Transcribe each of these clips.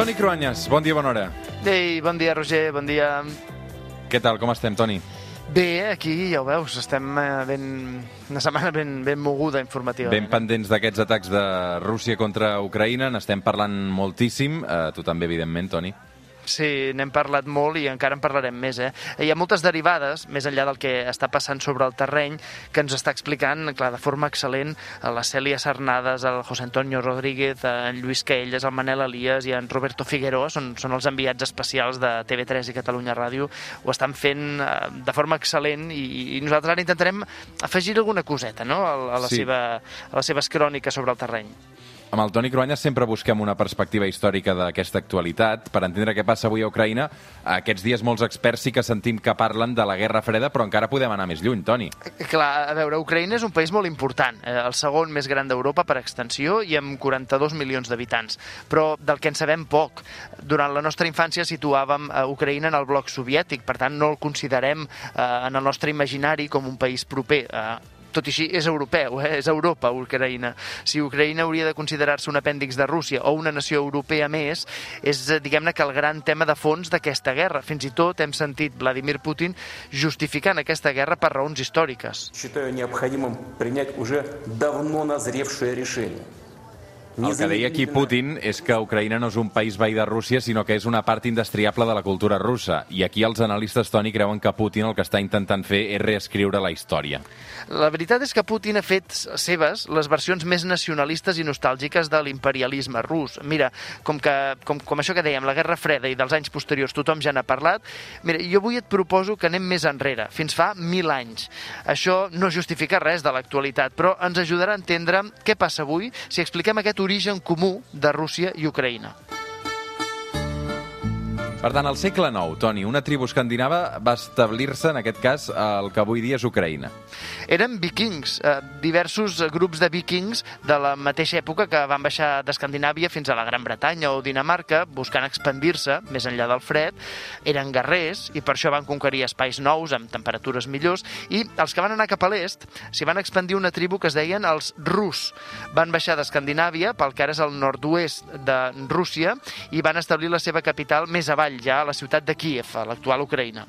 Toni Cruanyes, bon dia, bona hora. Ei, bon dia, Roger, bon dia. Què tal, com estem, Toni? Bé, aquí ja ho veus, estem eh, ben... una setmana ben, ben moguda informativa. Ben pendents d'aquests atacs de Rússia contra Ucraïna, n'estem parlant moltíssim, eh, tu també, evidentment, Toni. Sí, n'hem parlat molt i encara en parlarem més. Eh? Hi ha moltes derivades, més enllà del que està passant sobre el terreny, que ens està explicant, clar, de forma excel·lent, la Cèlia Sarnades, el José Antonio Rodríguez, en Lluís Caelles, el Manel Elias i en Roberto Figueroa, són, són els enviats especials de TV3 i Catalunya Ràdio, ho estan fent eh, de forma excel·lent i, i nosaltres ara intentarem afegir alguna coseta no? a, a, la Sí. seva, a les seves cròniques sobre el terreny. Amb el Toni Cruanyes sempre busquem una perspectiva històrica d'aquesta actualitat per entendre què passa avui a Ucraïna. Aquests dies molts experts sí que sentim que parlen de la Guerra Freda, però encara podem anar més lluny, Toni. Clar, a veure, Ucraïna és un país molt important, eh, el segon més gran d'Europa per extensió i amb 42 milions d'habitants, però del que en sabem poc. Durant la nostra infància situàvem a Ucraïna en el bloc soviètic, per tant no el considerem eh, en el nostre imaginari com un país proper. Eh, tot i així és europeu, eh? és Europa, Ucraïna. Si Ucraïna hauria de considerar-se un apèndix de Rússia o una nació europea més, és, eh, diguem-ne, que el gran tema de fons d'aquesta guerra. Fins i tot hem sentit Vladimir Putin justificant aquesta guerra per raons històriques. Считаю необходимым принять уже давно назревшее решение. el que deia aquí Putin és que Ucraïna no és un país veí de Rússia, sinó que és una part indestriable de la cultura russa. I aquí els analistes, Toni, creuen que Putin el que està intentant fer és reescriure la història. La veritat és que Putin ha fet seves les versions més nacionalistes i nostàlgiques de l'imperialisme rus. Mira, com, que, com, com això que dèiem, la Guerra Freda i dels anys posteriors tothom ja n'ha parlat, mira, jo avui et proposo que anem més enrere, fins fa mil anys. Això no justifica res de l'actualitat, però ens ajudarà a entendre què passa avui si expliquem aquest origen comú de Rússia i Ucraïna. Per tant, al segle IX, Toni, una tribu escandinava va establir-se, en aquest cas, al que avui dia és Ucraïna. eren vikings, eh, diversos grups de vikings de la mateixa època que van baixar d'Escandinàvia fins a la Gran Bretanya o Dinamarca, buscant expandir-se més enllà del fred, eren guerrers i per això van conquerir espais nous amb temperatures millors i els que van anar cap a l'est s'hi van expandir una tribu que es deien els rus. Van baixar d'Escandinàvia pel que ara és el nord-oest de Rússia i van establir la seva capital més avall, ja a la ciutat de Kíev, a l'actual Ucraïna.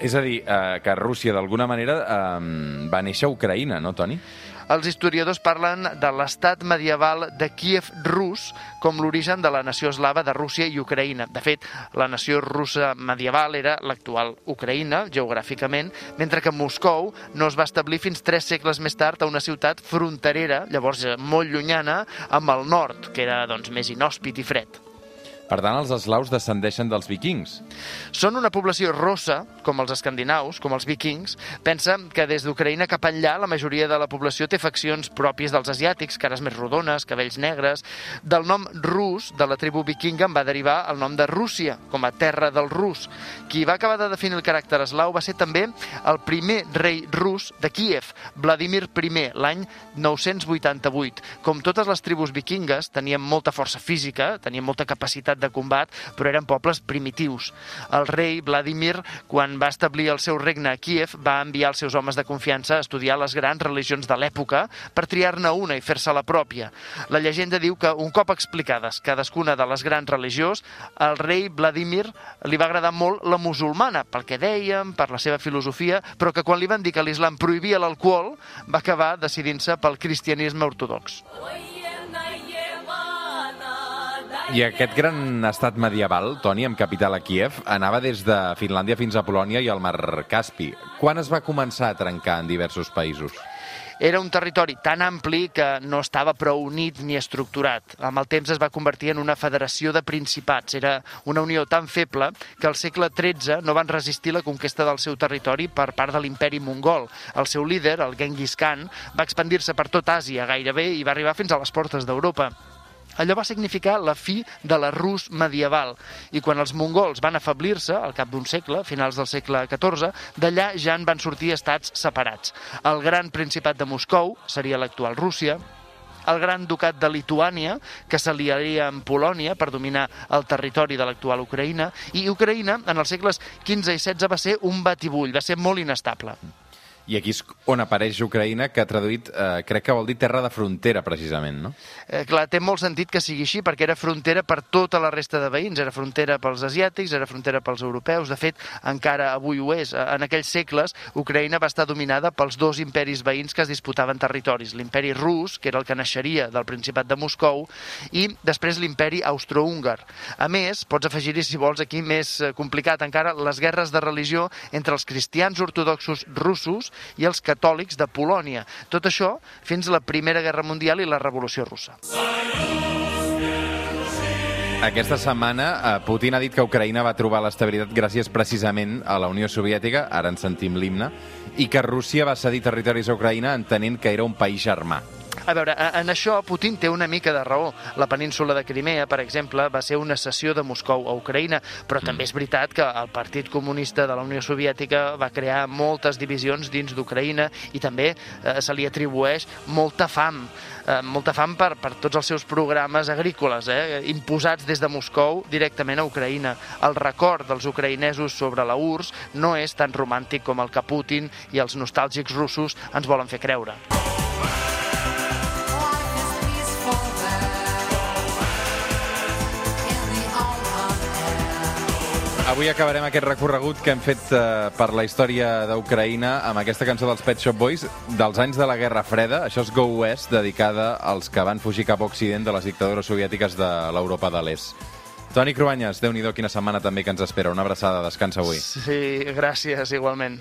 És a dir, eh, que Rússia, d'alguna manera, eh, va néixer a Ucraïna, no, Toni? Els historiadors parlen de l'estat medieval de Kiev rus com l'origen de la nació eslava de Rússia i Ucraïna. De fet, la nació russa medieval era l'actual Ucraïna, geogràficament, mentre que Moscou no es va establir fins tres segles més tard a una ciutat fronterera, llavors eh, molt llunyana, amb el nord, que era doncs, més inhòspit i fred. Per tant, els eslaus descendeixen dels vikings. Són una població rossa, com els escandinaus, com els vikings. Pensa que des d'Ucraïna cap enllà la majoria de la població té faccions pròpies dels asiàtics, cares més rodones, cabells negres. Del nom rus de la tribu vikinga en va derivar el nom de Rússia, com a terra del rus. Qui va acabar de definir el caràcter eslau va ser també el primer rei rus de Kíev, Vladimir I, l'any 988. Com totes les tribus vikingues, tenien molta força física, tenien molta capacitat de combat, però eren pobles primitius. El rei Vladimir, quan va establir el seu regne a Kíev, va enviar els seus homes de confiança a estudiar les grans religions de l'època per triar-ne una i fer-se la pròpia. La llegenda diu que un cop explicades cadascuna de les grans religions, al rei Vladimir li va agradar molt la musulmana, pel que dèiem, per la seva filosofia, però que quan li van dir que l'islam prohibia l'alcohol, va acabar decidint-se pel cristianisme ortodox. I aquest gran estat medieval, Toni, amb capital a Kiev, anava des de Finlàndia fins a Polònia i al mar Caspi. Quan es va començar a trencar en diversos països? Era un territori tan ampli que no estava prou unit ni estructurat. Amb el temps es va convertir en una federació de principats. Era una unió tan feble que al segle XIII no van resistir la conquesta del seu territori per part de l'imperi mongol. El seu líder, el Genghis Khan, va expandir-se per tot Àsia gairebé i va arribar fins a les portes d'Europa. Allò va significar la fi de la Rus medieval. I quan els mongols van afablir-se, al cap d'un segle, finals del segle XIV, d'allà ja en van sortir estats separats. El Gran Principat de Moscou seria l'actual Rússia, el Gran Ducat de Lituània, que s'aliaria amb Polònia per dominar el territori de l'actual Ucraïna, i Ucraïna, en els segles XV i XVI, va ser un batibull, va ser molt inestable. I aquí és on apareix Ucraïna, que ha traduït, eh, crec que vol dir terra de frontera, precisament, no? Eh, clar, té molt sentit que sigui així, perquè era frontera per tota la resta de veïns, era frontera pels asiàtics, era frontera pels europeus, de fet, encara avui ho és. Eh, en aquells segles, Ucraïna va estar dominada pels dos imperis veïns que es disputaven territoris, l'imperi rus, que era el que naixeria del Principat de Moscou, i després l'imperi austro-húngar. A més, pots afegir-hi, si vols, aquí més eh, complicat encara, les guerres de religió entre els cristians ortodoxos russos i els catòlics de Polònia. Tot això fins a la Primera Guerra Mundial i la Revolució Russa. Aquesta setmana eh, Putin ha dit que Ucraïna va trobar l'estabilitat gràcies precisament a la Unió Soviètica, ara en sentim l'himne, i que Rússia va cedir territoris a Ucraïna entenent que era un país germà. A veure, en això Putin té una mica de raó. La península de Crimea, per exemple, va ser una cessió de Moscou a Ucraïna, però també és veritat que el Partit Comunista de la Unió Soviètica va crear moltes divisions dins d'Ucraïna i també eh, se li atribueix molta fam eh, molta fam per, per tots els seus programes agrícoles, eh, imposats des de Moscou directament a Ucraïna. El record dels ucraïnesos sobre la URSS no és tan romàntic com el que Putin i els nostàlgics russos ens volen fer creure. Avui acabarem aquest recorregut que hem fet eh, per la història d'Ucraïna amb aquesta cançó dels Pet Shop Boys dels anys de la Guerra Freda. Això és Go West, dedicada als que van fugir cap a Occident de les dictadures soviètiques de l'Europa de l'Est. Toni Cruanyes, déu nhi quina setmana també que ens espera. Una abraçada, descansa avui. Sí, gràcies, igualment.